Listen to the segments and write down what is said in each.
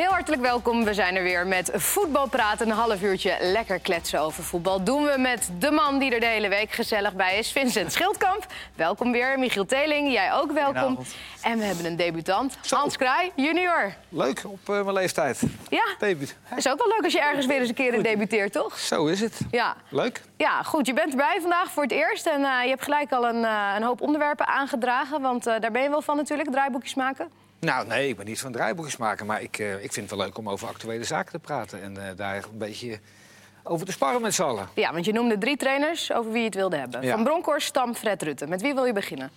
Heel hartelijk welkom. We zijn er weer met voetbal praten. Een half uurtje lekker kletsen over voetbal. Doen we met de man die er de hele week gezellig bij is, Vincent Schildkamp. Welkom weer. Michiel Teling, jij ook welkom. En we hebben een debutant, Zo. Hans Kraai, junior. Leuk, op eh, mijn leeftijd. Ja, Debuut. is ook wel leuk als je ergens weer eens een keer debuteert, toch? Zo is het. Ja. Leuk. Ja, goed. Je bent erbij vandaag voor het eerst. En eh, je hebt gelijk al een, eh, een hoop onderwerpen aangedragen. Want daar ben je wel van natuurlijk, draaiboekjes maken. Nou, nee, ik ben niet van draaiboekjes maken. Maar ik, eh, ik vind het wel leuk om over actuele zaken te praten. En eh, daar een beetje over te sparren met z'n allen. Ja, want je noemde drie trainers over wie je het wilde hebben. Ja. Van Bronckhorst, Stam, Fred Rutte. Met wie wil je beginnen?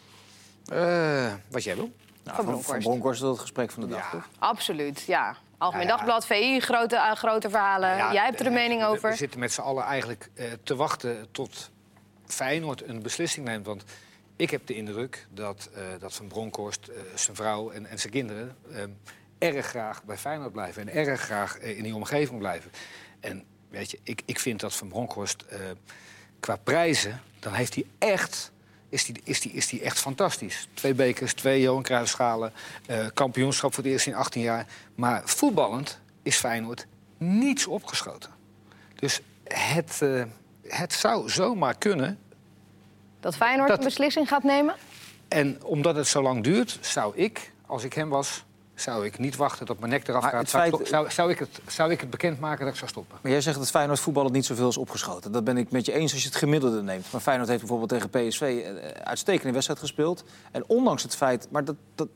Eh, wat jij wil. van Nou, van, Bronckhorst. van Bronkhorst is dat het gesprek van de dag, Ja. toch? Absoluut, ja. Algemeen Ja, ja. Dagblad, VI, grote, grote verhalen. Ja, Jij hebt er een mening over. We zitten met z'n allen eigenlijk eh, te wachten tot Feyenoord een beslissing neemt. Want ik heb de indruk dat, eh, dat Van Bronckhorst, eh, zijn vrouw en, en zijn kinderen... eh, erg graag bij Feyenoord blijven en erg graag in die omgeving blijven. En weet je, ik, ik vind dat Van Bronckhorst qua prijzen... dan heeft hij echt... Is die, is, die, is die echt fantastisch. Twee bekers, twee Johan Cruijffschalen, kampioenschap voor het eerst in 18 jaar. Maar voetballend is Feyenoord niets opgeschoten. Dus het, het zou zomaar kunnen. Dat Feyenoord dat- een beslissing gaat nemen? En omdat het zo lang duurt, zou ik, als ik hem was... zou ik niet wachten tot mijn nek eraf Maar gaat. het Zou, ik feit- zou, zou, ik het, zou ik het bekendmaken dat ik zou stoppen? Maar jij zegt dat Feyenoord voetbal het niet zoveel is opgeschoten. Dat ben ik met je eens als je het gemiddelde neemt. Maar Feyenoord heeft bijvoorbeeld tegen PSV eh, uitstekende wedstrijd gespeeld. En ondanks het feit... Maar dat, dat,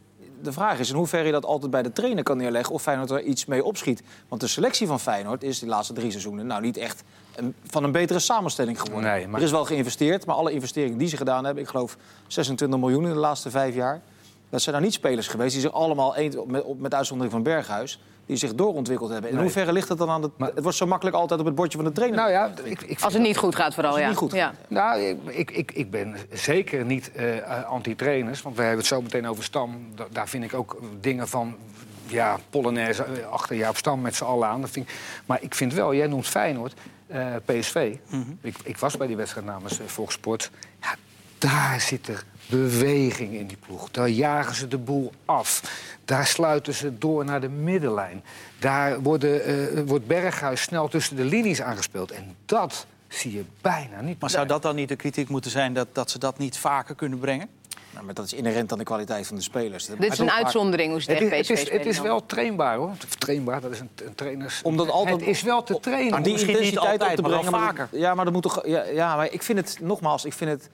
de vraag is in hoeverre je dat altijd bij de trainer kan neerleggen... of Feyenoord er iets mee opschiet. Want de selectie van Feyenoord is de laatste drie seizoenen... nou niet echt een- van een betere samenstelling geworden. Nee, maar- Er is wel geïnvesteerd, maar alle investeringen die ze gedaan hebben... ik geloof 26 miljoen in de laatste vijf jaar... dat zijn nou niet spelers geweest die zich allemaal, met, met uitzondering van Berghuis... die zich doorontwikkeld hebben. In Nee. hoeverre ligt het dan aan de... Maar- het wordt zo makkelijk altijd op het bordje van de trainer. Nou ja, ik, ik Als het niet goed gaat vooral, Als het ja. niet goed ja. gaat. Nou, ik, ik, ik, ben zeker niet eh, anti-trainers. Want we hebben het zo meteen over Stam. Da- daar vind ik ook dingen van... Ja, Polonaise eh, achter Jaap Stam met z'n allen aan. Dat vind ik, maar ik vind wel, jij noemt Feyenoord, eh, PSV. ik, ik was bij die wedstrijd namens Volkssport. Ja, daar zit er beweging in die ploeg. Daar jagen ze de boel af. Daar sluiten ze door naar de middenlijn. Daar worden, eh, wordt Berghuis snel tussen de linies aangespeeld. En dat zie je bijna niet. Maar zou dat dan niet de kritiek moeten zijn dat, dat ze dat niet vaker kunnen brengen? Nou, maar dat is inherent aan de kwaliteit van de spelers. Dit is een uitzondering hoe ze Het tegen PSV het is, het wel trainbaar hoor. Trainbaar, dat is een, een trainers. Omdat altijd- het is wel te trainen. Om die niet intensiteit altijd, op te brengen. maar vaker. ja, maar dat moet toch. Ja, ja, maar ik vind het nogmaals, ik vind het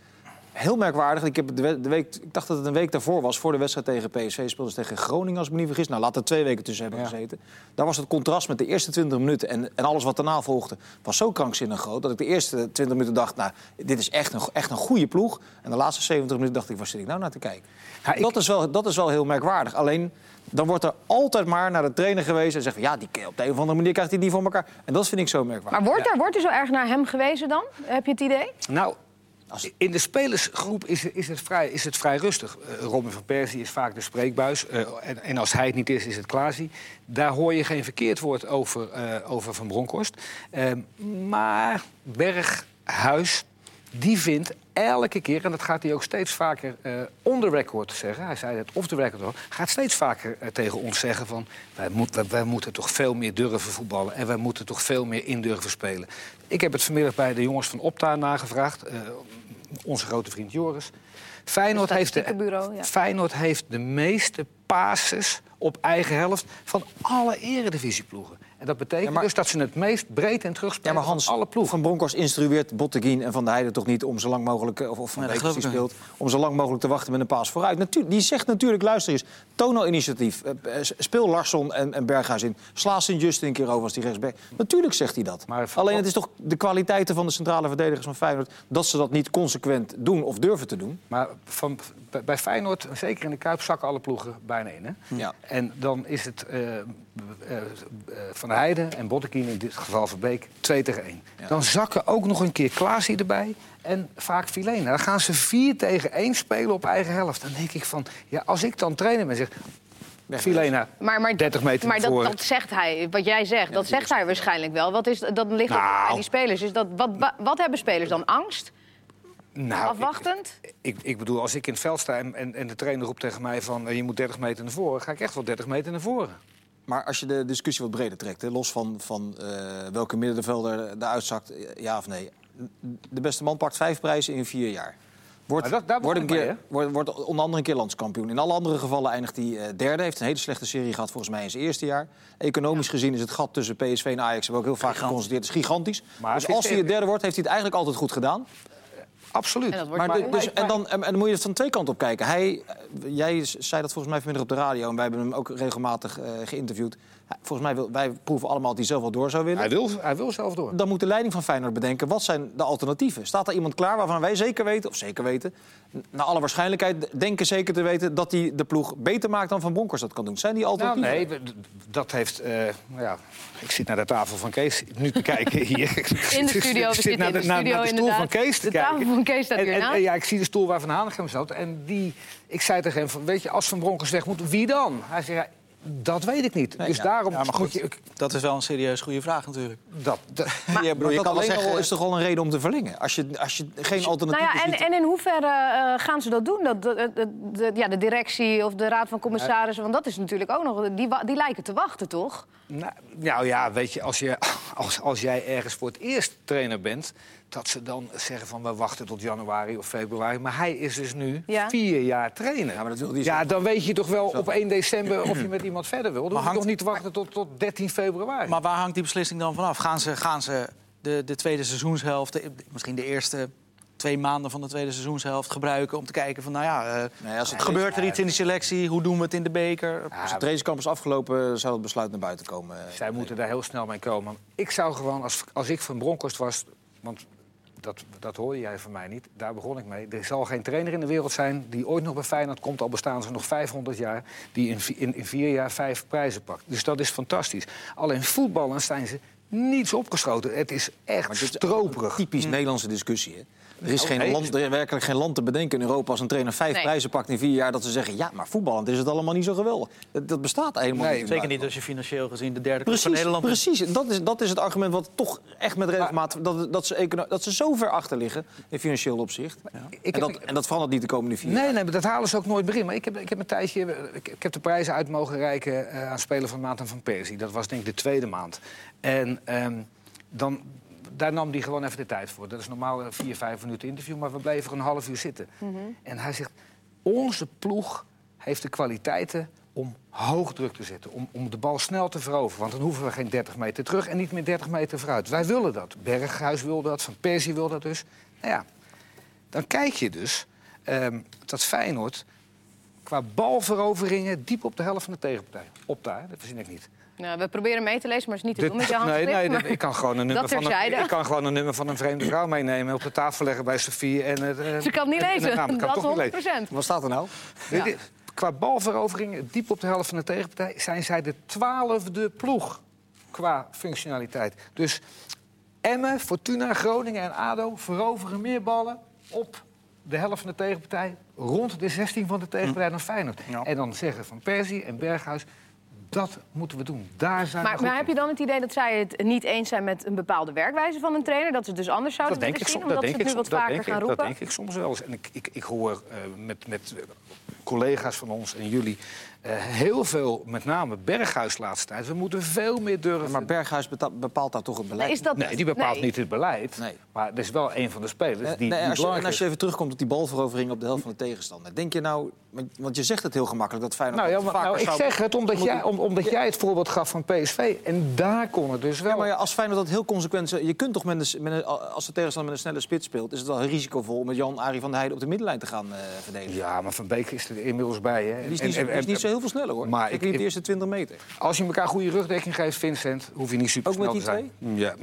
heel merkwaardig. Ik, heb de, we- de week, ik dacht dat het een week daarvoor was, voor de wedstrijd tegen PSV. Speelden ze tegen Groningen, als ik me niet vergis. Nou, laat er twee weken tussen hebben Ja. gezeten. Daar was het contrast met de eerste 20 minuten en, en alles wat daarna volgde, was zo krankzinnig groot. Dat ik de eerste 20 minuten dacht, nou, dit is echt een, echt een goede ploeg. En de laatste 70 minuten dacht ik, waar zit ik nou naar te kijken? Ja, ik- dat, is wel, dat is wel heel merkwaardig. Alleen. Dan wordt er altijd maar naar de trainer gewezen en zegt van ja, die, op de een of andere manier krijgt hij niet voor elkaar. En dat vind ik zo merkwaardig. Maar wordt er, wordt er zo erg naar hem gewezen dan? Heb je het idee? Nou, in de spelersgroep is, is, het, vrij, is het vrij rustig. Eh, Robin van Persie is vaak de spreekbuis. eh, en, en als hij het niet is, is het Klaasie. Daar hoor je geen verkeerd woord over, eh, over Van Bronckhorst. Eh, maar Berghuis, die vindt elke keer... en dat gaat hij ook steeds vaker eh on the record zeggen... hij zei het off the record al... gaat steeds vaker eh, tegen ons zeggen van... Wij, moet- wij, wij moeten toch veel meer durven voetballen... en wij moeten toch veel meer in durven spelen. Ik heb het vanmiddag bij de jongens van Opta nagevraagd... eh, onze grote vriend Joris. Feyenoord heeft, de, ja. Feyenoord heeft de meeste passes op eigen helft... van alle eredivisieploegen. En dat betekent Ja, maar- dus dat ze het meest breed en Ja, terugspelen maar Hans, van alle ploegen. Van Bronckhorst instrueert Botteguin en Van der Heijden toch niet om zo lang mogelijk, eh, of, of Van Nee, Beek speelt, om zo lang mogelijk te wachten met een paas vooruit. Natuur, die zegt natuurlijk, luister eens, toon nou initiatief. Eh, eh, speel Larsson en, en Berghuis in. Sla Sint-Just een keer over als die rechtsback. Natuurlijk zegt hij dat. Maar Alleen het is toch de kwaliteiten van de centrale verdedigers van Feyenoord... dat ze dat niet consequent doen of durven te doen. Maar van, bij- Feyenoord, zeker in de Kuip, zakken alle ploegen bijna in. Hè? Ja. En dan is het eh, Van Heijden en Bottekin, in dit geval Verbeek, 2 tegen 1. Ja. Dan zakken ook nog een keer Klaasie erbij en vaak Filena. Dan gaan ze 4 tegen 1 spelen op eigen helft. Dan denk ik van, ja, als ik dan trainer ben, zeg... Filena, Maar, maar, 30 meter maar naar dat, zegt hij, wat jij zegt, dat zegt hij waarschijnlijk wel. Wat is, dat ligt Nou. bij die spelers. Dus dat, wat, wat, wat hebben spelers dan? Angst? Nou, Afwachtend? Ik, ik, ik bedoel, als ik in het veld sta en, en, en de trainer roept tegen mij van... eh, je moet 30 meter naar voren, ga ik echt wel 30 meter naar voren. Maar als je de discussie wat breder trekt, hè, los van, van eh, welke middenvelder eruit zakt, eh, ja of nee. De beste man pakt vijf prijzen in vier jaar. Wordt, dat- wordt, een keer, mee, wordt, wordt onder andere een keer landskampioen. In alle andere gevallen eindigt hij eh, derde. Heeft een hele slechte serie gehad volgens mij in zijn eerste jaar. Economisch gezien is het gat tussen PSV en Ajax, hebben we ook heel vaak geconstateerd, is gigantisch. Maar dus als hij het derde wordt, heeft hij het eigenlijk altijd goed gedaan. Absoluut. En Maar de- dus, en, dan, en, en dan moet je het van twee kanten op kijken. Hij, eh, jij zei dat volgens mij vanmiddag op de radio... en wij hebben hem ook regelmatig eh, geïnterviewd. Volgens mij wil, wij proeven allemaal dat hij zelf wel door zou willen. Hij wil, hij wil zelf door. Dan moet de leiding van Feyenoord bedenken... wat zijn de alternatieven? Staat er iemand klaar waarvan wij zeker weten... of zeker weten, naar alle waarschijnlijkheid denken zeker te weten... dat hij de ploeg beter maakt dan Van Bronckhorst dat kan doen? Zijn die Nou, alternatieven? nee, dat heeft. eh, nou ja, ik zit naar de tafel van Kees nu te kijken hier. In de studio, we Ik zit zitten naar in de, de studio naar de stoel inderdaad. van Kees te De tafel van Kees staat En- ja, ik zie de stoel waar Van Hanegem zat. En die, ik zei tegen hem, weet je, als Van Bronckhorst weg moet, wie dan? Hij zei, ja, dat weet ik niet. Nee, dus ja. daarom Ja, maar moet goed, je... dat is wel een serieus goede vraag natuurlijk. Dat, dat, ja, broer, je dat kan alleen alleen al- is toch al een reden om te verlengen? Als je, als je geen Nou alternatief ja, en, en in hoeverre eh, gaan ze dat doen? Dat, de, de, de- ja, de directie of de raad van commissarissen? Want dat is natuurlijk ook nog... Die, die lijken te wachten, toch? Nou, nou ja, weet je, als, je als, als jij ergens voor het eerst trainer bent... dat ze dan zeggen van we wachten tot januari of februari. Maar hij is dus nu Ja. vier jaar trainer. Ja, maar dat wil die Ja, zo. dan weet je toch wel op 1 december of je met iemand verder wil. Dan hoef je hangt- toch niet te wachten tot, tot 13 februari. Maar waar hangt die beslissing dan vanaf? Gaan ze, gaan ze de, de tweede seizoenshelft, de- misschien de eerste twee maanden van de tweede seizoenshelft gebruiken om te kijken van, nou ja, eh, Nee, als het gebeurt er iets in de selectie? Hoe doen we het in de beker? Als het trainingskamp is afgelopen, zou het besluit naar buiten komen. Zij moeten daar heel snel mee komen. Ik zou gewoon, als, als ik van Bronkhorst was... want dat, dat hoorde jij van mij niet, daar begon ik mee. Er zal geen trainer in de wereld zijn die ooit nog bij Feyenoord komt... al bestaan ze nog 500 jaar, die in, in, in vier jaar vijf prijzen pakt. Dus dat is fantastisch. Alleen voetballen zijn ze niets opgeschoten. Het is echt is stroperig. Typisch Nederlandse discussie. Hè? Er is, Oh, geen nee. land, er werkelijk geen land te bedenken in Europa als een trainer vijf Nee. prijzen pakt in vier jaar. Dat ze zeggen, ja, maar voetballend is het allemaal niet zo geweldig. Dat, dat bestaat helemaal Nee, niet. Zeker niet als je financieel gezien de derde club van Precies, Nederland bent. precies. Dat is, dat is het argument wat toch echt met regelmaat... Dat, dat, ze, econo- dat ze zo ver achter liggen in financieel opzicht. Ik en, heb- dat, en dat verandert niet de komende vier jaar. Nee, nee, maar dat halen ze ook nooit meer in. Maar ik heb, ik heb een tijdje... Ik, ik heb de prijzen uit mogen reiken eh, aan Speler van de Maand en Van Persie. Dat was denk ik de tweede maand. En ehm, dan, daar nam hij gewoon even de tijd voor. Dat is normaal een vier, vijf minuten interview. Maar we bleven er een half uur zitten. En hij zegt, onze ploeg heeft de kwaliteiten om hoog druk te zetten. Om, om de bal snel te veroveren. Want dan hoeven we geen 30 meter terug en niet meer 30 meter vooruit. Wij willen dat. Berghuis wil dat, Van Persie wil dat dus. Nou ja, dan kijk je dus ehm, dat Feyenoord qua balveroveringen diep op de helft van de tegenpartij. Op daar, dat verzin ik niet. Nou, we proberen mee te lezen, maar het is niet te doen met je nee, handschrift. nee, ik kan gewoon een nummer van een, ik kan gewoon een nummer van een vreemde vrouw meenemen, op de tafel leggen bij Sofie en het. eh, Ze kan het niet en- en- lezen, nou, ik kan dat toch niet lezen. is 100%. Wat staat er nou? Qua balveroveringen, diep op de helft van de tegenpartij, zijn zij de twaalfde ploeg qua functionaliteit. Dus Emmen, Fortuna, Groningen en ADO veroveren meer ballen op de helft van de tegenpartij, rond de 16 van de tegenpartij dan Feyenoord. Ja. En dan zeggen Van Persie en Berghuis, dat moeten we doen. Daar zijn Maar, maar heb je dan het idee dat zij het niet eens zijn met een bepaalde werkwijze van een trainer? Dat ze het dus anders zouden Dat denk, ik, zien? dat, Omdat denk ze ik, het nu wat som- dat, vaker denk ik, gaan dat roepen? denk ik soms wel eens. En ik, ik, ik hoor eh, met, met collega's van ons en jullie eh, heel veel, met name Berghuis laatste tijd. We moeten veel meer durven. Maar Berghuis bepaalt daar toch het beleid? Nee, is dat, nee, die bepaalt nee. niet het beleid. Nee. Maar dat is wel een van de spelers die, die nee, als je, en belangrijk als je even terugkomt op die balverovering op de helft van de tegenstander. Denk je nou, want- je zegt het heel gemakkelijk dat Feyenoord Nou, ja, maar, nou, ik zou- zeg het omdat, jij, om, omdat jij het voorbeeld gaf van PSV. En daar kon het dus wel. Ja, maar ja, als Feyenoord dat heel consequent... Je kunt toch met een, met een- als de tegenstander met een snelle spits speelt... is het wel risicovol om met Jan-Arie van der Heijden op de middenlijn te gaan eh, verdedigen. Ja, maar Van Beek is er inmiddels bij. Hè. Die is En- niet, zo- en- die is en- niet zo heel veel sneller, hoor. Maar ik- liep de eerste 20 meter. Als je elkaar goede rugdekking geeft, Vincent, hoef je niet super Ook met snel die te zijn. Ja.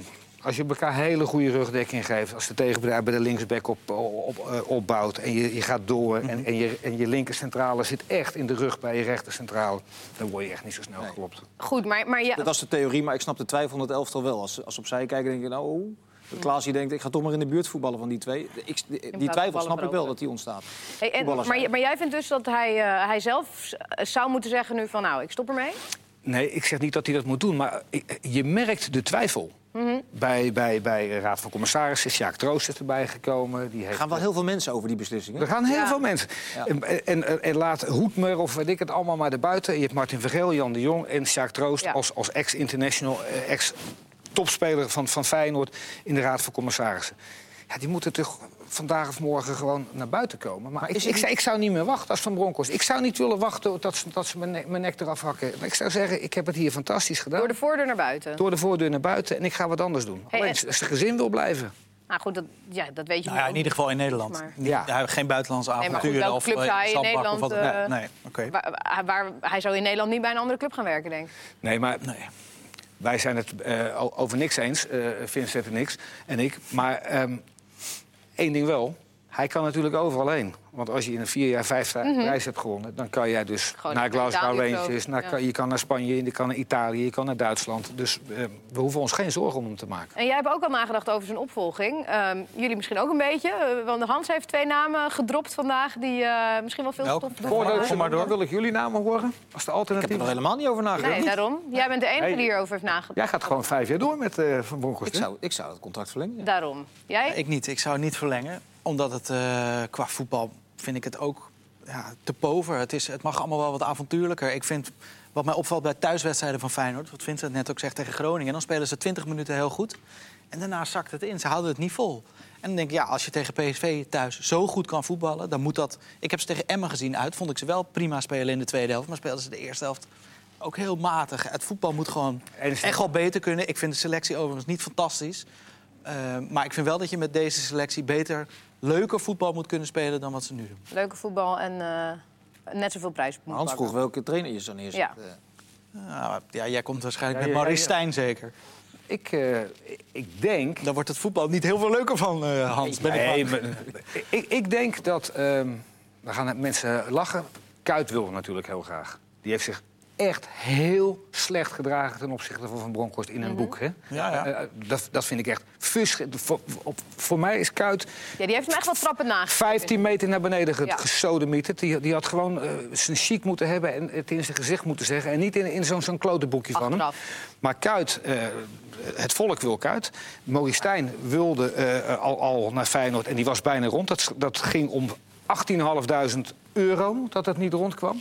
Als je elkaar hele goede rugdekking geeft, als de tegenpartij bij de linksback op, op, eh, opbouwt en je, je gaat door Mhm. en, en, je, en je linkercentrale zit echt in de rug bij je rechtercentrale, dan word je echt niet zo snel geklopt. Goed, maar, maar ja, Dat was de theorie, maar ik snap de twijfel van het elftal wel. Als, als ze opzij kijken, denk je nou... Dat Klaas die denkt, ik ga toch maar in de buurt voetballen van die twee. Ik, die, die twijfel snap ik wel dat die ontstaat. Hey, en, Voetballers maar, maar jij vindt dus dat hij, eh, hij zelf zou moeten zeggen nu van nou, ik stop ermee? Nee, ik zeg niet dat hij dat moet doen, maar je merkt de twijfel. bij, bij, bij de Raad van Commissarissen. Sjaak Troost is erbij gekomen. Die Er heeft, gaan wel heel veel mensen over die beslissingen. er gaan heel Ja. veel mensen. Ja. En, en, en laat Hoedmer of weet ik het allemaal maar erbuiten. Je hebt Martin Vergeel, Jan de Jong en Sjaak Troost... Ja. als, als ex-international, eh, ex-topspeler van, van Feyenoord... in de Raad van Commissarissen. Ja, die moeten toch vandaag of morgen gewoon naar buiten komen. Maar, ik, het ik, zou- ik zou niet meer wachten als Van Bronckhorst. Ik zou niet willen wachten dat ze, dat ze mijn, nek, mijn nek eraf hakken. Maar ik zou zeggen, ik heb het hier fantastisch gedaan. Door de voordeur naar buiten. Door de voordeur naar buiten en ik ga wat anders doen. Hey, Alleen en- als zijn gezin wil blijven. Nou goed, dat, ja, dat weet je Nou ook in ieder geval in Nederland. Maar- Niet- Ja. ja, geen buitenlandse Nee, maar goed, avonturen welke of club eh, zou hij in of Nederland, wat eh, nee, nee, oké. Waar, waar, hij zou in Nederland niet bij een andere club gaan werken, denk ik. Nee, maar Nee. Wij zijn het eh, over niks eens, eh Vincent en niks en ik. Maar ehm, één ding wel, hij kan natuurlijk overal heen. Want als je in een vier jaar vijf prijs hebt gewonnen... dan kan jij dus Gewoon naar Glasgow Rangers... zo. Naar, Ja. je kan naar Spanje, je kan naar Italië, je kan naar Duitsland. Dus eh, we hoeven ons geen zorgen om hem te maken. En jij hebt ook al nagedacht over zijn opvolging. Ehm, jullie misschien ook een beetje. eh, want Hans heeft twee namen gedropt vandaag... die eh, misschien wel veel stof doen. Voordat Kom maar door. wil ik jullie namen horen als de Ik heb er alternatief. nog helemaal niet over nagedacht. Nee, daarom. Jij bent de enige Hey. die hierover heeft nagedacht. Jij gaat gewoon vijf jaar door met eh, Van Bronckhorst. Ik hè? zou, ik zou het contract verlengen. ja. Daarom. Jij? Ik niet. Ik zou het niet verlengen. Omdat het eh, qua voetbal vind ik het ook ja, te pover. Het, is, het mag allemaal wel wat avontuurlijker. Ik vind, wat mij opvalt bij thuiswedstrijden van Feyenoord... wat Vincent net ook zegt tegen Groningen... dan spelen ze 20 minuten heel goed. En daarna zakt het in. Ze houden het niet vol. En dan denk ik, ja, als je tegen PSV thuis zo goed kan voetballen... dan moet dat... Ik heb ze tegen Emmen gezien uit. Vond ik ze wel prima spelen in de tweede helft. Maar speelden ze de eerste helft ook heel matig. Het voetbal moet gewoon echt wel beter kunnen. Ik vind de selectie overigens niet fantastisch. Eh, maar ik vind wel dat je met deze selectie beter, leuker voetbal moet kunnen spelen dan wat ze nu doen. Leuke voetbal en eh, net zoveel prijs moet Hans vroeg welke trainer je zou neerzetten. Nou, ja, jij komt waarschijnlijk Ja, met ja, Maurice ja. Stijn zeker. Ik, eh, ik denk... Dan wordt het voetbal niet heel veel leuker van, eh, Hans. Ben ik Nee, maar- ik, ik denk dat... ehm dan gaan mensen lachen. Kuit wil natuurlijk heel graag. Die heeft zich echt heel slecht gedragen ten opzichte van Van Bronckhorst in een boek. Hè? Ja, ja. Eh, dat, dat vind ik echt... Fus, voor, op- voor mij is Kuit Ja, die heeft hem echt wel trappen nagegeven. 15 meter naar beneden ge Ja. gesodemieterd. Die, die had gewoon eh, zijn chic moeten hebben en het in zijn gezicht moeten zeggen. En niet in, in zo'n zo'n klote boekje van hem. Maar Kuit, eh, het volk wil Kuit. Maurice Stijn wilde eh, al, al naar Feyenoord en die was bijna rond. Dat, dat ging om 18.500 euro dat het niet rondkwam.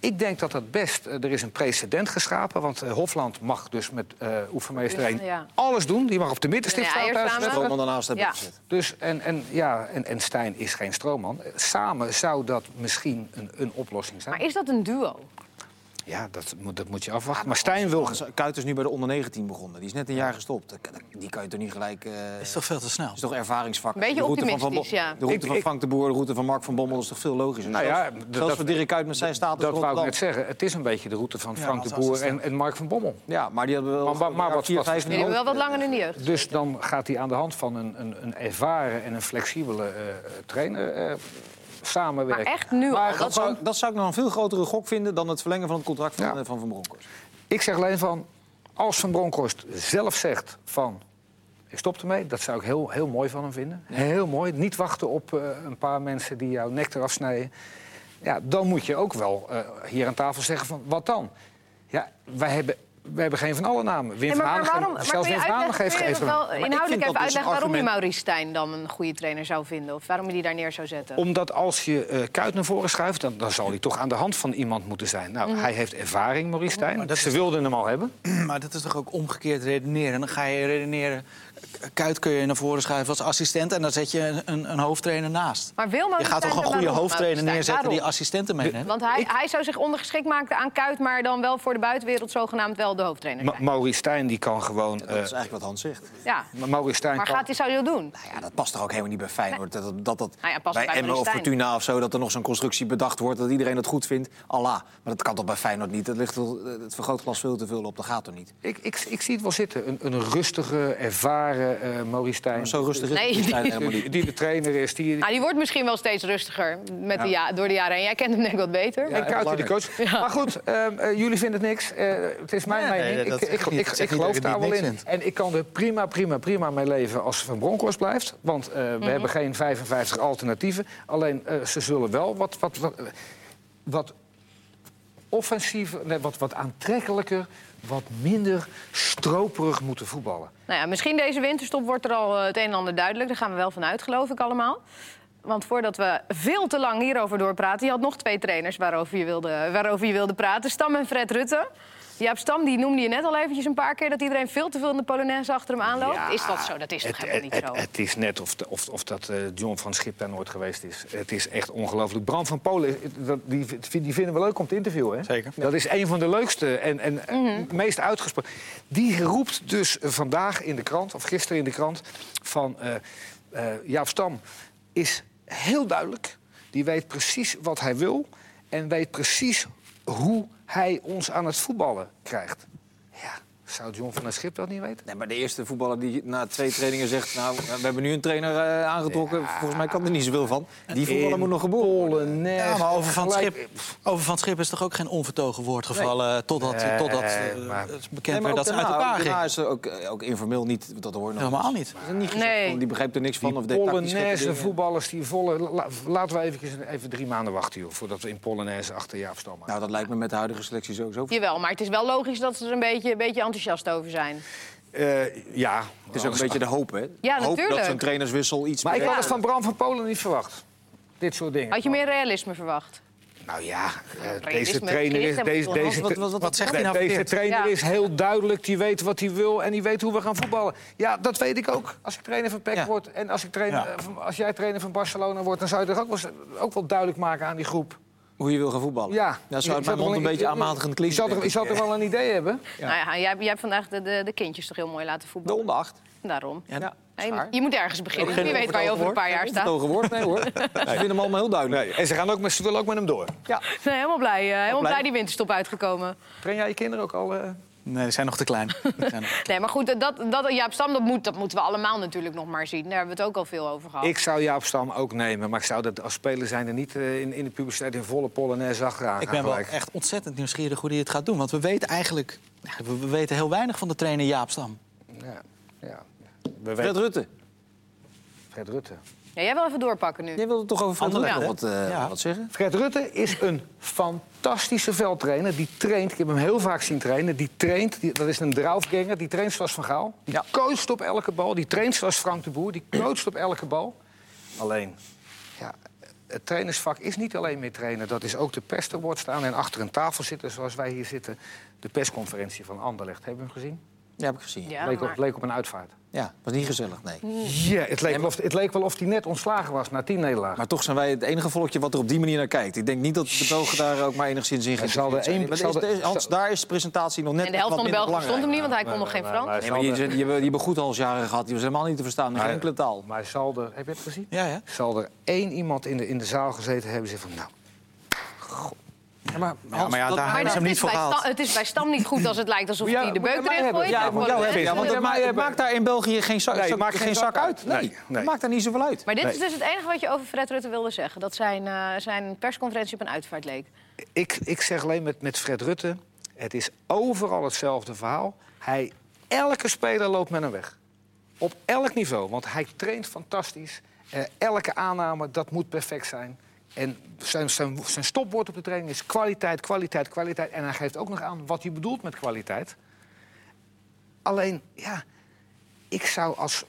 Ik denk dat dat best... eh, er is een precedent geschapen. Want eh, Hofland mag dus met eh oefenmeester Dus, 1 ja. alles doen. Die mag op de middenstip Nee, staan thuis. samen. Stroomman daarnaast hebben Ja. gezet. Dus, en, en, ja, en, en Stijn is geen stroomman. Samen zou dat misschien een, een oplossing zijn. Maar is dat een duo? Ja, dat, moet- dat moet je afwachten. Maar Stijn wil... Kuit is nu bij de onder 19 begonnen. Die is net een jaar gestopt. Die kan je toch niet gelijk... eh is toch veel te snel? is toch ervaringsvak. Beetje De route van Van optimistisch, Bo- ja. De route Ik- van ik- Frank de Boer, de route van Mark van Bommel is toch veel logischer. Nou ja, zelfs, dat- voor Dirk Kuyt met zijn status Dat wou ik net zeggen. Het is een beetje de route van Frank de Boer en, en Mark van Bommel. Ja, maar die hebben wel Maar- maar wat- vier, vijf Die hebben wel wat langer in de jeugd. Dus dan gaat hij aan de hand van een, een, een ervaren en een flexibele eh, trainer eh, samenwerken. Maar echt nu Maar al. Dat zou, dat zou ik nog een veel grotere gok vinden dan het verlengen van het contract van Ja. eh, Van, van Bronckhorst. Ik zeg alleen van, als Van Bronckhorst zelf zegt van... ik stop ermee, dat zou ik heel, heel mooi van hem vinden. Heel mooi. Niet wachten op eh, een paar mensen die jouw nek eraf snijden. Ja, dan moet je ook wel eh, hier aan tafel zeggen van, wat dan? Ja, wij hebben, wij hebben geen van alle namen. Wim Nee, van maar, maar zelfs je Wim van heeft van wel inhoudelijk even dus uitleggen waarom je Maurice Stijn dan een goede trainer zou vinden? Of waarom je die daar neer zou zetten? Omdat als je eh Kuit naar voren schuift, dan, dan zal hij toch aan de hand van iemand moeten zijn. Nou, Mhm. hij heeft ervaring, Maurice Stijn. Ze wilden hem al hebben. Maar dat is toch ook omgekeerd redeneren? Dan ga je redeneren... Kuit kun je naar voren schuiven als assistent... en dan zet je een, een, hoofdtrainer naast. Maar wil Je gaat toch een goede hoofdtrainer neerzetten die assistenten meeneemt? Want hij, hij zou zich ondergeschikt maken aan Kuit... maar dan wel voor de buitenwereld zogenaamd wel de hoofdtrainer Ma zijn. Maurice Stijn die kan gewoon... Dat eh, is eigenlijk wat Hans zegt. ja. Ma- Maurice Stijn Maar kan... gaat hij, zou dat doen? Nou ja, dat past toch ook helemaal niet bij Feyenoord. Dat, dat, dat, dat Nou ja, past bij bij Emmen of. Fortuna of zo, dat er nog zo'n constructie bedacht wordt... dat iedereen het goed vindt. Allah. Maar dat kan toch bij Feyenoord niet? Dat ligt wel- het vergrootglas veel te veel op. Dat gaat toch niet? Ik, ik, ik zie het wel zitten. Een, een rustige, ervaren eh Maurice Stijn. Maar zo rustig is Nee, die- Stijn helemaal niet. Die, de trainer is. Die, Nou, die wordt misschien wel steeds rustiger met de ja, door de jaren heen. Jij kent hem denk ik wat beter. en Kuit die coach. Maar goed, ehm, eh, jullie vinden het niks. Eh, het is mijn mening. nee, ik, ik, ik geloof daar wel in. En ik kan er prima, prima, prima mee leven als Van Bronckhorst blijft. Want eh, we hebben geen 55 alternatieven. Alleen eh, ze zullen wel wat, wat, wat, wat offensiever, nee, wat, wat aantrekkelijker wat minder stroperig moeten voetballen. Nou ja, misschien deze winterstop wordt er al eh, het een en ander duidelijk. Daar gaan we wel vanuit, geloof ik allemaal. Want voordat we veel te lang hierover doorpraten... je had nog twee trainers waarover je wilde, waarover je wilde praten. Stam en Fred Rutte. Jaap Stam die noemde je net al eventjes een paar keer... dat iedereen veel te veel in de Polonaise achter hem aanloopt. Ja, is dat zo? Dat is toch het, helemaal niet het, zo? Het, het is net of, of, of dat eh, John van Schip daar nooit geweest is. Het is echt ongelooflijk. Bram van Polen, eh, dat- die, die vinden we leuk om te interviewen. Hè? Zeker. Dat is een van de leukste en, en Mhm. meest uitgesproken. Die roept dus vandaag in de krant, of gisteren in de krant... van eh eh, Jaap Stam is heel duidelijk. Die weet precies wat hij wil... en weet precies hoe hij ons aan het voetballen krijgt. Ja, zou John van der Schip dat niet weten? Nee, maar de eerste voetballer die na twee trainingen zegt... nou, we hebben nu een trainer eh, aangetrokken. Volgens mij kan er niet zoveel van. Die voetballer moet nog geboren worden. Ja, maar over van, Schip, over van Schip is toch ook geen onvertogen woord gevallen... totdat, Nee, totdat eh, maar- het bekend werd dat ze uit elkaar daarna gingen. is er ook, eh, ook informeel niet... Dat hoor je nog Helemaal niet. Is niet gezegd die begrijpt er niks van. Of Die Polonaise voetballers die volle... la- laten we even, even drie maanden wachten, joh, voordat we in Polonaise achter Jaap Stam Nou, dat lijkt me met de huidige selectie sowieso. Jawel, maar het is wel logisch dat ze er een beetje, een beetje enthousiast over zijn. Eh, ja. Het is ook een beetje de hoop, hè? Ja, hoop dat natuurlijk. zo'n trainerswissel iets... Maar ik had het van Bram van Polen niet verwacht. Dit soort dingen. Had je meer realisme verwacht? Nou ja, eh, deze trainer is... Deze, deze, Wat, wat, wat, Wat zegt hij nou deze trainer Ja. is heel duidelijk. Die weet wat hij wil en die weet hoe we gaan voetballen. Ja, dat weet ik ook. Als ik trainer van PEC Ja. word en als, ik trainer, Ja. als jij trainer van Barcelona wordt... dan zou je toch ook wel, ook wel duidelijk maken aan die groep. Hoe je wil gaan voetballen. Ja. Dat zou mijn zal mond een toch beetje wel aanmatigend Je klinken. ik. toch wel een idee hebben? Nou ja, jij, jij hebt vandaag de, de, de kindjes toch heel mooi laten De voetballen? onder acht. Daarom. Ja, je, moet, je moet ergens beginnen. Wie weet waar je over een paar jaar staat. Onvertogen woord, nee hoor. Ze vinden hem allemaal heel duidelijk. Nee, en ze, gaan ook met, ze willen ook met hem door. Ja. Nee, helemaal blij. eh, helemaal blij. blij die winterstop uitgekomen. Train jij je kinderen ook al... eh? Nee, die zijn nog te klein. Nee, maar goed, dat, dat, Jaap Stam, dat, moet, dat moeten we allemaal natuurlijk nog maar zien. Daar hebben we het ook al veel over gehad. Ik zou Jaap Stam ook nemen, maar ik zou dat als speler zijn er niet eh, in, in de publiciteit in volle polonaise achteraan Ik ben wel gelijk. echt ontzettend nieuwsgierig hoe hij het gaat doen. Want we weten eigenlijk... ja, we, we weten heel weinig van de trainer Jaap Stam. Ja, ja. We Fred weten Rutte. Fred Rutte. Ja, jij wil even doorpakken nu. Jij wilde toch over Fred Rutte wat, eh, Ja. wat zeggen? Fred Rutte is een fantastische veldtrainer. Die traint, ik heb hem heel vaak zien trainen. Die traint, die, dat is een draufganger, die traint zoals Van Gaal. Die Ja. coacht op elke bal. Die traint zoals Frank de Boer. Die coacht op elke bal. Alleen, ja, het trainersvak is niet alleen meer trainen. Dat is ook de pers te woord staan en achter een tafel zitten zoals wij hier zitten. De persconferentie van Anderlecht. Hebben we hem gezien? Ja, heb ik gezien. Ja, leek, maar- op, leek op een uitvaart. Ja, was niet gezellig, nee. Ja, het leek, wel of, het leek wel of hij net ontslagen was na tien nederlagen. Maar toch zijn wij het enige volkje wat er op die manier naar kijkt. Ik denk niet dat de Belgen daar ook maar enigszins in zijn. is- Hans, zal- daar is de presentatie nog net En de helft wat van de Belgen stond hem niet, want hij kon nog geen Frans. maar- Nee, maar hebben, die hebben goed halsjaren gehad. Die was helemaal niet te verstaan. Geen enkele taal. Maar zal er, heb je het gezien? Ja, ja. Zal er één iemand in de, in de zaal gezeten hebben en van... Nou, Ja, maar, Ja, maar ja, dat- daar Maar hebben ze hem het niet is, voor bij gehaald. Stam, het is bij Stam niet goed als het lijkt alsof hij de beuk erin gooit. Ja, moet jou hebben. Want het maakt, het hebben? maakt daar in België geen zak, Nee, maakt geen zak zak uit. Nee, Nee, nee. Het maakt daar niet zoveel uit. Maar dit is dus het enige wat je over Fred Rutte wilde zeggen. Dat zijn, eh, zijn persconferentie op een uitvaart leek. ik, ik zeg alleen met, met Fred Rutte... het is overal hetzelfde verhaal. Hij, elke speler loopt met hem weg. Op elk niveau, want hij traint fantastisch. Eh, elke aanname, dat moet perfect zijn. En zijn, zijn, zijn stopwoord op de training is kwaliteit, kwaliteit, kwaliteit. En hij geeft ook nog aan wat hij bedoelt met kwaliteit. Alleen, ja, ik zou als,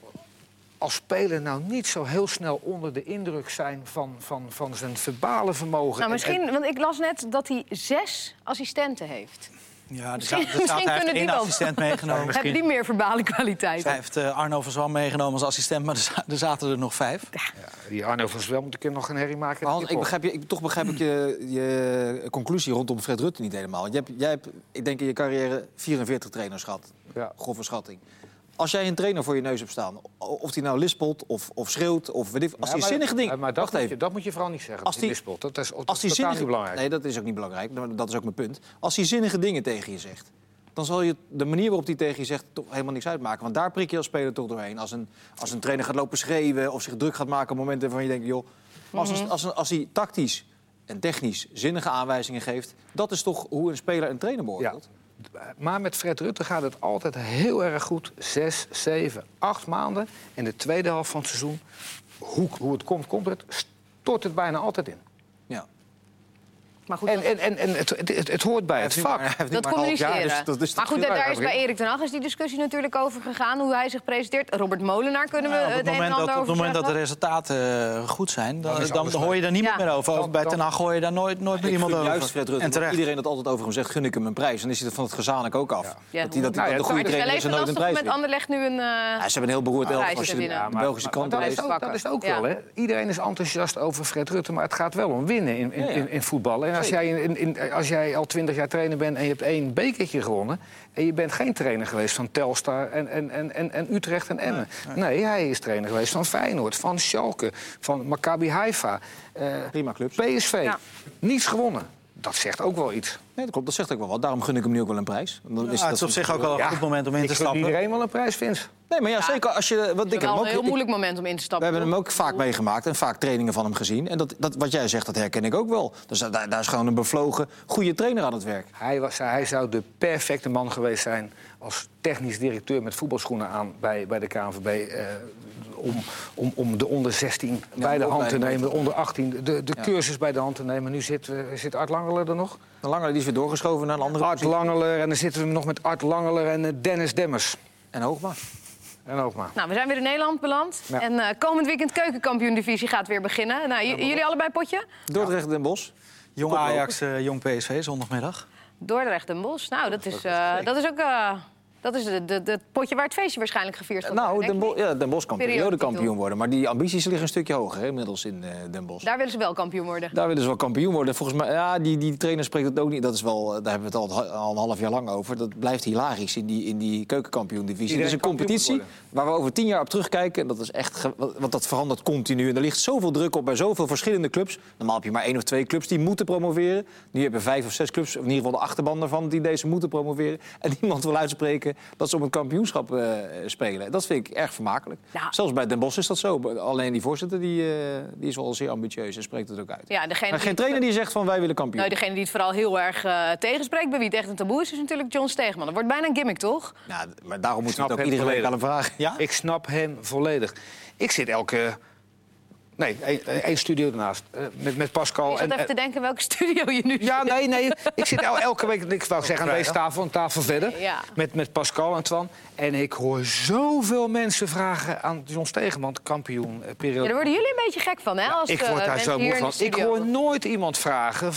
als speler nou niet zo heel snel onder de indruk zijn van, van, van zijn verbale vermogen. Nou, En- misschien, want ik las net dat hij zes assistenten heeft. Ja, Misschien- misschien zaad heeft kunnen die één wel- assistent meegenomen. Hebben die meer verbale kwaliteit? Hij heeft eh, Arno van Zwan meegenomen als assistent, maar er, za- er zaten er nog vijf. Ja, die Arno van Zwel moet ik nog een herrie maken. Maar Hans, ik begrijp je, ik, toch begrijp ik je, je conclusie rondom Fred Rutte niet helemaal. Want jij hebt, jij hebt, ik denk in je carrière 44 trainers gehad. Ja. Grove schatting. Als jij een trainer voor je neus hebt staan, of die nou lispelt of, of schreeuwt, of weet ik, als Ja, die maar- zinnige dingen. Maar dat, Wacht moet even. je, dat moet je vooral niet zeggen. Als die, die- lispelt. Dat is, dat Als die zinnige, niet belangrijk. Nee, dat is ook niet belangrijk. Dat is ook mijn punt. Als hij zinnige dingen tegen je zegt, dan zal je de manier waarop hij tegen je zegt toch helemaal niks uitmaken. Want daar prik je als speler toch doorheen. Als een, als een trainer gaat lopen schreeuwen of zich druk gaat maken op momenten waarvan je denkt, joh, maar als, een- als, als hij tactisch en technisch zinnige aanwijzingen geeft, dat is toch hoe een speler een trainer Ja. Maar met Fred Rutte gaat het altijd heel erg goed. Zes, zeven, acht maanden. En de tweede helft van het seizoen, hoe, hoe het komt, komt het, stort het bijna altijd in. Maar goed, En, en, en, en het, het, het, het hoort bij het vak. dat communiceren. dus dat is maar goed, daar, is bij Erik ten Hag is die discussie natuurlijk over gegaan. Hoe hij zich presenteert. Robert Molenaar kunnen we op het het een en ander dat, op het moment dat de resultaten eh, goed zijn, dan, Dan hoor je daar niemand Ja. meer over. Dan- bij Ten Hag hoor je daar nooit, nooit meer iemand over. juist Fred Rutte, en terecht. iedereen dat altijd over hem zegt, gun ik hem een prijs. Dan is hij er van het gezamenlijk ook af. Ja. Dat hij, dat Nou ja, de het goede Het trainer is en nooit een prijs met. Anderlecht nu een... eh, Ja, ze hebben een heel beroerd elftal. winnen. de Belgische kant dat, leest. is ook, pakken. dat is ook Ja. wel, hè? Iedereen is enthousiast over Fred Rutte, maar het gaat wel om winnen in, in, Ja, ja. in, in voetbal. En als jij, in, in, als jij al twintig jaar trainer bent en je hebt één bekertje gewonnen... en je bent geen trainer geweest van Telstar en, en, en, en, en Utrecht en Emmen. Nee, hij is trainer geweest van Feyenoord, van Schalke, van Maccabi Haifa, eh, Prima clubs. PSV. Ja. Niets gewonnen. Dat zegt ook wel iets. Nee, dat klopt, dat zegt ook wel wat. Daarom gun ik hem nu ook wel een prijs. Dan Ja, is het dat is op zich ook wel een Ja, goed moment om in Ik te stappen. iedereen wel een prijs, Vince. Nee, maar ja, Ja. zeker als je... Wat Het ik wel ook, een heel ik- moeilijk moment om in te we stappen. hebben hem ook vaak meegemaakt en vaak trainingen van hem gezien. En dat, dat, wat jij zegt, dat herken ik ook wel. Dus daar, daar is gewoon een bevlogen, goede trainer aan het werk. Hij, was, hij zou de perfecte man geweest zijn als technisch directeur met voetbalschoenen aan bij, bij de KNVB. eh, om, om, om de onder 16 bij de hand te nemen, de onder 18 de, de Ja. cursus bij de hand te nemen. Nu zit, eh, zit Art Langeler er nog. De Langer die is weer doorgeschoven naar een andere Art positie. Langeler en dan zitten we nog met Art Langeler en eh, Dennis Demmers. En Hoogma. En ook maar. Nou, we zijn weer in Nederland beland. Ja. En eh, komend weekend keukenkampioen-divisie gaat weer beginnen. Nou, jullie allebei potje? Dordrecht Den Bosch. Jong. Ajax, eh, jong PSV, zondagmiddag. Dordrecht en Bos. Nou, dat is, eh, dat is ook eh, dat is de, de, de potje waar het feestje waarschijnlijk gevierd gaat Nou, worden, Den, Bo ja, Den Bosch kan periodekampioen worden. Maar die ambities liggen een stukje hoger hè, inmiddels in eh, Den Bosch. Daar willen ze wel kampioen worden. Daar willen ze wel kampioen worden. Volgens mij, ja, die, die trainer spreekt het ook niet. Dat is wel, eh, daar hebben we het al, al een half jaar lang over. Dat blijft hilarisch in die, in die keukenkampioen-divisie. Het is een competitie waar we over tien jaar op terugkijken. En dat is echt, want dat verandert continu. En er ligt zoveel druk op bij zoveel verschillende clubs. Normaal heb je maar één of twee clubs die moeten promoveren. Nu hebben we vijf of zes clubs, of in ieder geval de achterban daarvan, die deze moeten promoveren. En niemand wil uitspreken dat ze om het kampioenschap eh, spelen. Dat vind ik erg vermakelijk. Ja. Zelfs bij Den Bosch is dat zo. Alleen die voorzitter die, eh, die is wel zeer ambitieus en spreekt het ook uit. Ja, degene Maar die- geen trainer die zegt van wij willen kampioen. Nou, degene die het vooral heel erg eh, tegenspreekt, bij wie het echt een taboe is, is natuurlijk John Steegman. Dat wordt bijna een gimmick, toch? Ja, maar daarom moeten we snap het ook iedere week aan hem vragen. Ja? Ik snap hem volledig. Ik zit elke... Nee, één- één studio ernaast. eh, met, met Pascal. Ik zat en- even te denken welke studio je nu Ja, zit. nee, nee. Ik zit el- elke week, ik wou zeggen, aan deze tafel, een tafel verder. Ja. Met, met Pascal en Twan. En ik hoor zoveel mensen vragen aan John Stegeman, kampioen, eh, Ja, periode. daar worden jullie een beetje gek van, hè? Als, ik eh, word daar mensen zo moe van. Ik hoor nooit iemand vragen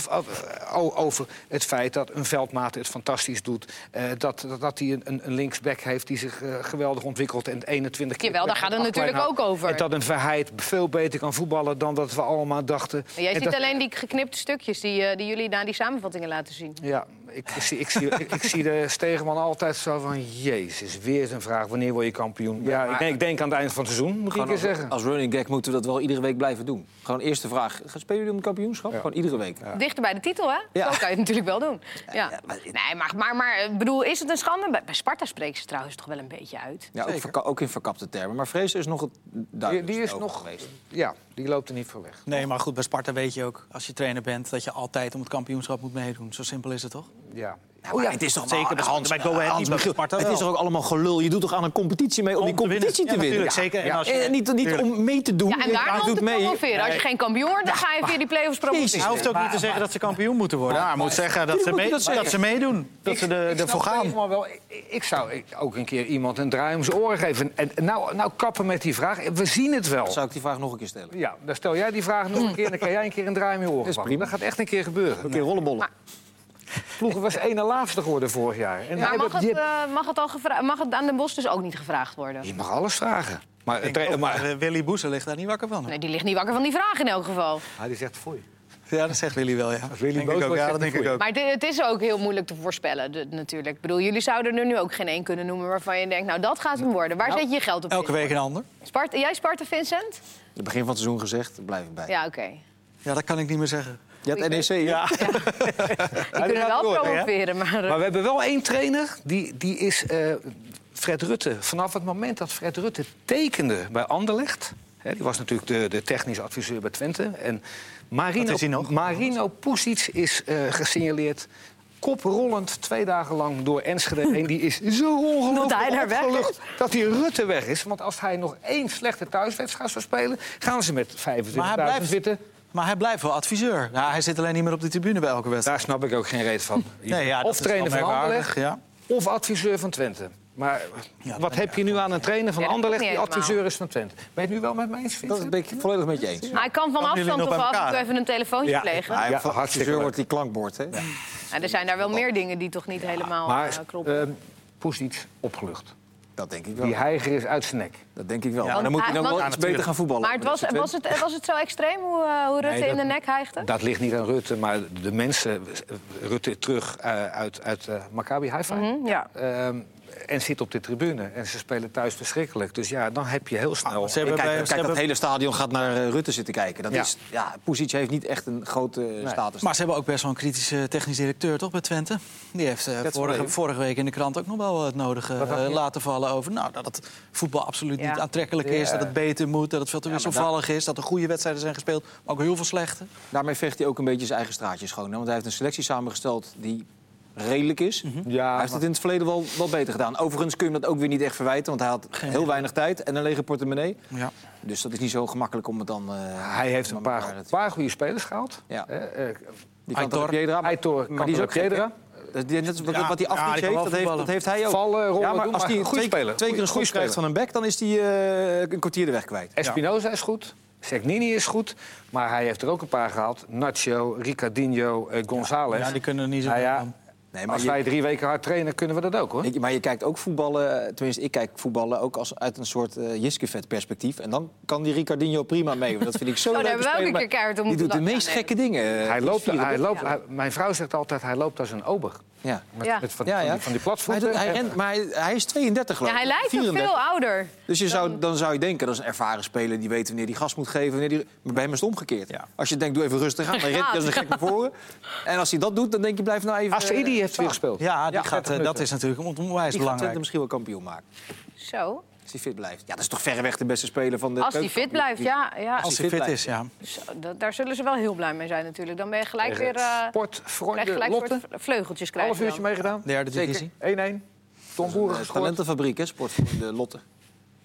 over het feit dat een veldmaat het fantastisch doet. eh, dat, dat, dat hij een, een- linksback heeft die zich eh, geweldig ontwikkelt en 21 keer... Jawel, daar gaat het natuurlijk ook over. En dat een Verheid veel beter kan voetballen dan dat we allemaal dachten. Maar Jij En ziet dat- alleen die geknipte stukjes die, eh, die jullie na die samenvattingen laten zien. Ja, ik, ik, zie, ik, zie, ik, ik zie de Stegeman altijd zo van... Jezus, weer zijn vraag, wanneer word je kampioen? Ja, ik, denk, ik denk aan het eind van het seizoen, moet ik als, zeggen. als running gag moeten we dat wel iedere week blijven doen. Gewoon eerste vraag. Gaan spelen jullie om het kampioenschap? Gewoon iedere week. Dichter bij de titel, hè? Ja. Zo kan je natuurlijk wel doen. Ja. ja, maar- Nee, maar, maar, maar ik bedoel, is het een schande? Bij, bij Sparta spreken ze trouwens toch wel een beetje uit. Ja, ook, Zeker. verka- ook in verkapte termen. Maar Vrees is nog het Die, duidelijkste die is nog... geweest. Ja, die loopt er niet voor weg. Nee, maar goed, bij Sparta weet je ook, als je trainer bent, dat je altijd om het kampioenschap moet meedoen. Zo simpel is het toch? Ja. Oh ja, het is toch zeker bij Hans, Sparta- bij Go Ahead Hans, niet, bij Michiel, Sparta Het wel. is toch ook allemaal gelul. Je doet toch aan een competitie mee om, die Om te winnen. competitie te Ja, winnen? natuurlijk, zeker. En Ja. als je- En niet, niet tuurlijk. om mee te doen. Ja, en om doet te mee. promoveren. Als je geen kampioen wordt, dan ga je via die play-offs promoveren. Hij hoeft ook niet te zeggen dat ze kampioen moeten worden. Hij moet zeggen dat ze, mee- dat dat ze meedoen. Dat Ik- ze ervoor gaan. ik, zou ook een keer iemand een draai om zijn oren geven. En nou, nou kappen met die vraag. We zien het wel. Zou ik die vraag nog een keer stellen? Ja, dan stel jij die vraag nog een keer... en dan kan jij een keer een draai om je oren is pakken. prima. Dat gaat echt een keer gebeuren. Een keer rollenbollen. Vroeger was één na laatste geworden vorig jaar. En Maar mag het, die eh, mag, het al mag het aan Den Bos dus ook niet gevraagd worden? Je mag alles vragen. Maar, ook, maar, eh, Willy Boezen ligt daar niet wakker van. Nee, die ligt niet wakker van die vraag in elk geval. Ah, die zegt foei. Ja, dat zegt Willy wel, ja. Willy denk boos ik ook, ja, dat denk hij ik ook. Maar het, het is ook heel moeilijk te voorspellen, de- natuurlijk. Ik bedoel, jullie zouden er nu ook geen één kunnen noemen waarvan je denkt... nou, dat gaat hem worden. Waar Nou, zet je je geld op Elke week een ander. Sparta, jij Sparta, Vincent? Het begin van het seizoen gezegd, blijf ik bij. Ja, oké. Ja, dat kan ik niet meer zeggen. Ja, het NEC, ja. Die kunnen wel promoveren, maar... eh, Maar we hebben wel één trainer, die, die is eh, Fred Rutte. Vanaf het moment dat Fred Rutte tekende bij Anderlecht... Hè, die was natuurlijk de, de technisch adviseur bij Twente... en Marino, Dat is hij nog. Marino Pusic is eh, gesignaleerd... koprollend twee dagen lang door Enschede heen. Die is zo ongelooflijk opgelucht dat hij Rutte weg is. Want als hij nog één slechte thuiswedstrijd zou spelen... gaan ze met 25.000 Maar hij blijft- witte Maar hij blijft wel adviseur. Ja, hij zit alleen niet meer op de tribune bij elke wedstrijd. Daar snap ik ook geen reet van. Nee, ja, dat of trainer van Anderlecht, ja. of adviseur van Twente. Maar Ja, wat heb je nu aan een trainer van Ja, Anderlecht die adviseur is van Twente? Ben je het nu wel met mij eens, Dat ben ik volledig met je eens. Maar hij kan van afstand toch bij af en toe even een telefoontje Ja. plegen. Ja, adviseur wordt die klankbord, hè? Ja, er zijn daar wel meer dingen die toch niet helemaal Maar eh, kloppen. uh, Poesic opgelucht. Dat denk ik wel. Die heiger is uit zijn nek. Dat denk ik wel. Ja. maar dan moet hij nog wel iets beter gaan voetballen. maar het was, was, het, was het zo extreem hoe, eh, hoe Rutte Nee, in de nek hijgde? Dat ligt niet aan Rutte, maar de mensen... Rutte terug eh, uit, uit eh, Maccabi Haifa. Ja. Ehm, en zit op de tribune. En ze spelen thuis verschrikkelijk. Dus ja, dan heb je heel snel... ze hebben Kijk, bij- kijk, dat hele stadion gaat naar Rutte zitten kijken. Dat Ja. is, ja, Poesic heeft niet echt een grote status. Maar ze hebben ook best wel een kritische technisch directeur, toch, bij Twente? Die heeft eh, vorige, week in de krant ook nog wel het nodige laten vallen over... Nou, dat het voetbal absoluut Ja. niet aantrekkelijk is, Ja. dat het beter moet... dat het veel te wisselvallig is, dat er goede wedstrijden zijn gespeeld... maar ook heel veel slechte. Daarmee veegt hij ook een beetje zijn eigen straatjes schoon. hè? Want hij heeft een selectie samengesteld die redelijk is. Ja, hij heeft het in het verleden wel, wel beter gedaan. Overigens kun je hem dat ook weer niet echt verwijten, want hij had Geen heel idee. weinig tijd en een lege portemonnee. Ja. Dus dat is niet zo gemakkelijk om het dan. eh, Hij heeft een paar, paar goede spelers gehaald. Ja. Eh, eh, Die Aitor. Piedra, maar- Aitor, maar die is ook Cantona Net als wat, Ja, wat die ja, wel heeft, dat heeft, dat heeft hij ook. Vallen, rollen, ja, maar doen, als hij twee, twee keer een Goede krijgt speler. van een back, dan is hij eh, een kwartier de weg kwijt. Espinoza is goed. Segnini is goed. Maar hij heeft er ook een paar gehaald. Nacho, Ricardinho, eh, González. Ja, die kunnen er niet zo Nou ja. Nee, maar Als je- wij drie weken hard trainen, kunnen we dat ook, hoor. Ik- Maar je kijkt ook voetballen, tenminste ik kijk voetballen ook als uit een soort uh, Jiskevet perspectief. En dan kan die Ricardinho prima mee. want Dat vind ik zo Oh, daar leuk. ook een keer keihard om Die doet de meest gekke dingen. Hij loopt, Vierde hij loopt, hij- mijn vrouw zegt altijd, hij loopt als een ober. Ja. Met, Ja. met van, Ja, van die, van die Maar hij, rent, maar hij, hij is 32 geloof Ja, ik. hij lijkt 34. veel ouder. Dus je zou, dan zou je denken, dat is een ervaren speler... die weet wanneer hij gas moet geven. Wanneer die, maar bij hem is het omgekeerd. Ja. Als je denkt, doe even rustig aan, dan rent hij als een gek naar voren. En als hij dat doet, dan denk je, blijf nou even... Asaidi eh, heeft weer gespeeld. Ja, die Ja, gaat, 30 eh, dat is natuurlijk onwijs Die gaat belangrijk. Twente misschien wel kampioen maken. Zo. Als hij fit blijft. Ja, dat is toch verreweg de beste speler van de Als hij fit blijft, ja. ja. Als hij fit is, ja. Zo, daar zullen ze wel heel blij mee zijn natuurlijk. Dan ben je gelijk weer... eh, Sportvrienden je gelijk Lotte. vleugeltjes krijgen. Half uurtje meegedaan. Derde divisie. 1-1. Tom Boeren Een gescoord. talentenfabriek, hè, sport van de Lotte.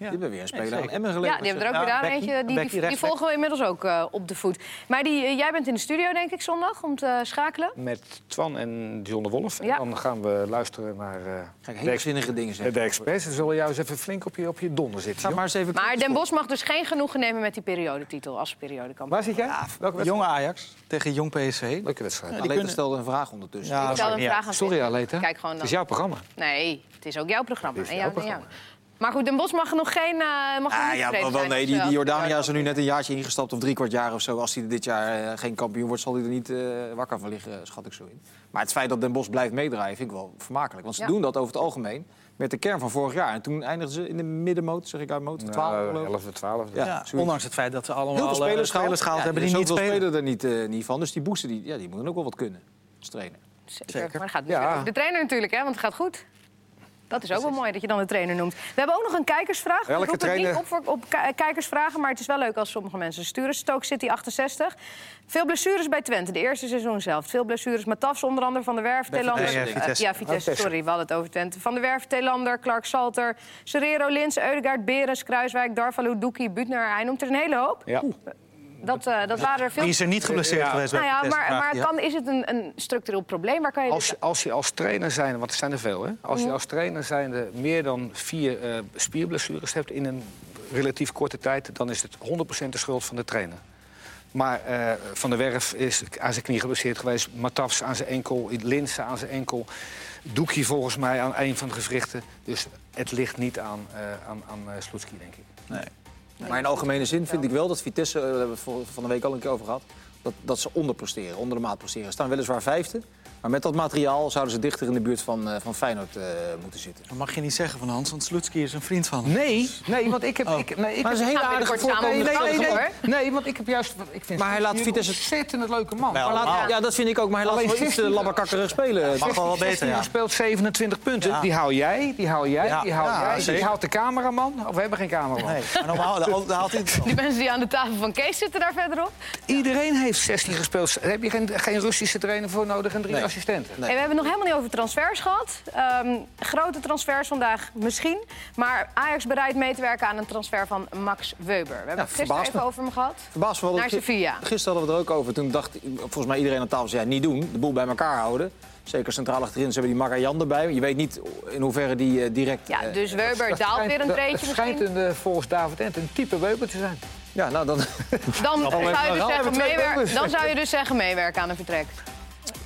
Die hebben weer een speler aan zeker. Emmen geleverd. Ja, die hebben er ook Ja, weer aan. Becky. Eentje, die, die, volgen we inmiddels ook eh, op de voet. Maar die, eh, jij bent in de studio, denk ik, zondag, om te schakelen. Met Twan en John de Wolf. En Ja. dan gaan we luisteren naar eh, Kijk, de, hele zinnige dingen de, zeggen. experts. Ze zullen jou eens even flink op je, op je donder zitten. Ga maar eens even... Maar Den Bos mag dus geen genoegen nemen met die periodetitel als periodekampioen. Waar zit jij? Welke wedstrijd? Jonge Ajax tegen Jong PSV. Leuke wedstrijd. Ja, die Aleta kunnen- stelde een vraag ondertussen. Ja, Ik een ja. vraag aan Sorry. Aleta. Kijk gewoon Het is jouw programma. Nee, het is ook jouw programma. Het is En jouw programma. Maar goed, Den Bos mag nog geen. eh mag nog Ah, niet ja, tevreden wel, nee, als, die, eh, die Jordania is er nu net een jaartje ingestapt of drie kwart jaar of zo. Als hij dit jaar eh, geen kampioen wordt, zal hij er niet eh, wakker van liggen, schat ik zo in. Maar het feit dat Den Bos blijft meedraaien vind ik wel vermakelijk. Want ze Ja. doen dat over het algemeen met de kern van vorig jaar. En toen eindigden ze in de middenmoot, zeg ik uit moot, 12 Nou, geloof ik. 11, 12. Ja. Ja, ondanks het feit dat ze allemaal Heel veel spelers gehaald. spelers gehaald Ja, hebben die niet spelen. spelen er niet, eh, niet van. Dus die boosten die, ja, die moeten ook wel wat kunnen als trainer. Zeker. Maar het gaat Ja. ja. de trainer natuurlijk, hè, want het gaat goed. Dat is ook wel mooi dat je dan de trainer noemt. We hebben ook nog een kijkersvraag. Welke Ik roep het niet op voor op ki- kijkersvragen, maar het is wel leuk als sommige mensen sturen. Stoke City 68. Veel blessures bij Twente, de eerste seizoen zelf. Veel blessures. Matafs onder andere, Van der Werf, Telander. Nee, eh, ja, Vitesse, Vitesse. sorry, we hadden het over Twente. Van der Werf, Telander, Clark Salter, Serrero, Lins, Eudegaard, Berens, Kruiswijk, Darvalu, Doekie, Butner. Hij noemt er een hele hoop. Ja. Dat, eh, dat waren er veel. Die is er niet geblesseerd Ja. geweest Nou ja, maar, maar kan, is het een, een structureel probleem? Waar kan je Als als je als trainer zijn, want er zijn er veel, hè? Als je als trainer zijnde meer dan vier eh, spierblessures hebt in een relatief korte tijd, dan is het 100% de schuld van de trainer. Maar eh, Van der Werf is aan zijn knie geblesseerd geweest. Matafs aan zijn enkel. Linsen aan zijn enkel. Doekie volgens mij aan een van de gewrichten. Dus het ligt niet aan, eh aan, aan Sloetski, denk ik. Nee. Maar in algemene zin vind ik wel dat Vitesse, eh, daar hebben we van de week al een keer over gehad, dat, dat ze onderpresteren, onder de maat presteren. Ze staan weliswaar vijfde, maar met dat materiaal zouden ze dichter in de buurt van, eh, van Feyenoord eh, moeten zitten. Dat mag je niet zeggen van Hans, want Slutski is een vriend van hem. Nee, nee, want ik heb... Oh. Ik, nee, ik Maar heb is een hele we aardige de nee, nee, nee, hoor. nee, want ik heb juist... Ik vind Maar hij laat een Vitesse- ontzettend leuke man. Wel, Maar laat-. Ja, dat vind ik ook, maar hij laat Alleen wel iets 16 uh, labbakakkerig spelen. Mag wel wel 16 beter, ja. gespeeld, 27 punten. Ja. Die hou jij, die hou jij, Ja, die hou ja, jij. Die houdt de cameraman. Of we hebben geen cameraman. Nee, maar normaal haalt hij. Die mensen die aan de tafel van Kees zitten daar verderop. Iedereen heeft 16 gespeeld. Daar heb je geen, geen Russische trainer voor nodig en drie Nee. Hey, we hebben het nog helemaal niet over transfers gehad. Ehm, grote transfers vandaag misschien. Maar Ajax bereid mee te werken aan een transfer van Max Weber. We hebben het gisteren even me. over hem gehad. Verbaasd wel Sevilla. Gisteren hadden we er ook over. Toen dacht volgens mij iedereen aan tafel zei, ja, niet doen. De boel bij elkaar houden. Zeker centraal achterin. Ze hebben die Magajan erbij. Je weet niet in hoeverre die eh, direct... Ja, eh, dus Weber daalt weer een Het treetje schijnt misschien. een, eh, volgens David Ent een type Weber te zijn. ja, nou dan... Dan zou, je dus zeggen, dan zou je dus zeggen meewerken aan een vertrek.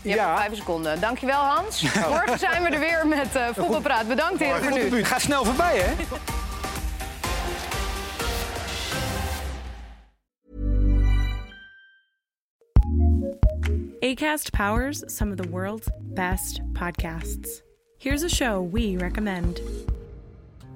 Je hebt Ja. vijf seconden. Dankjewel Hans. Morgen zijn we er weer met eh Voetbalpraat. Bedankt heren voor nu. Het gaat snel voorbij, hè? ACAST powers some of the world's best podcasts. Here's a show we recommend.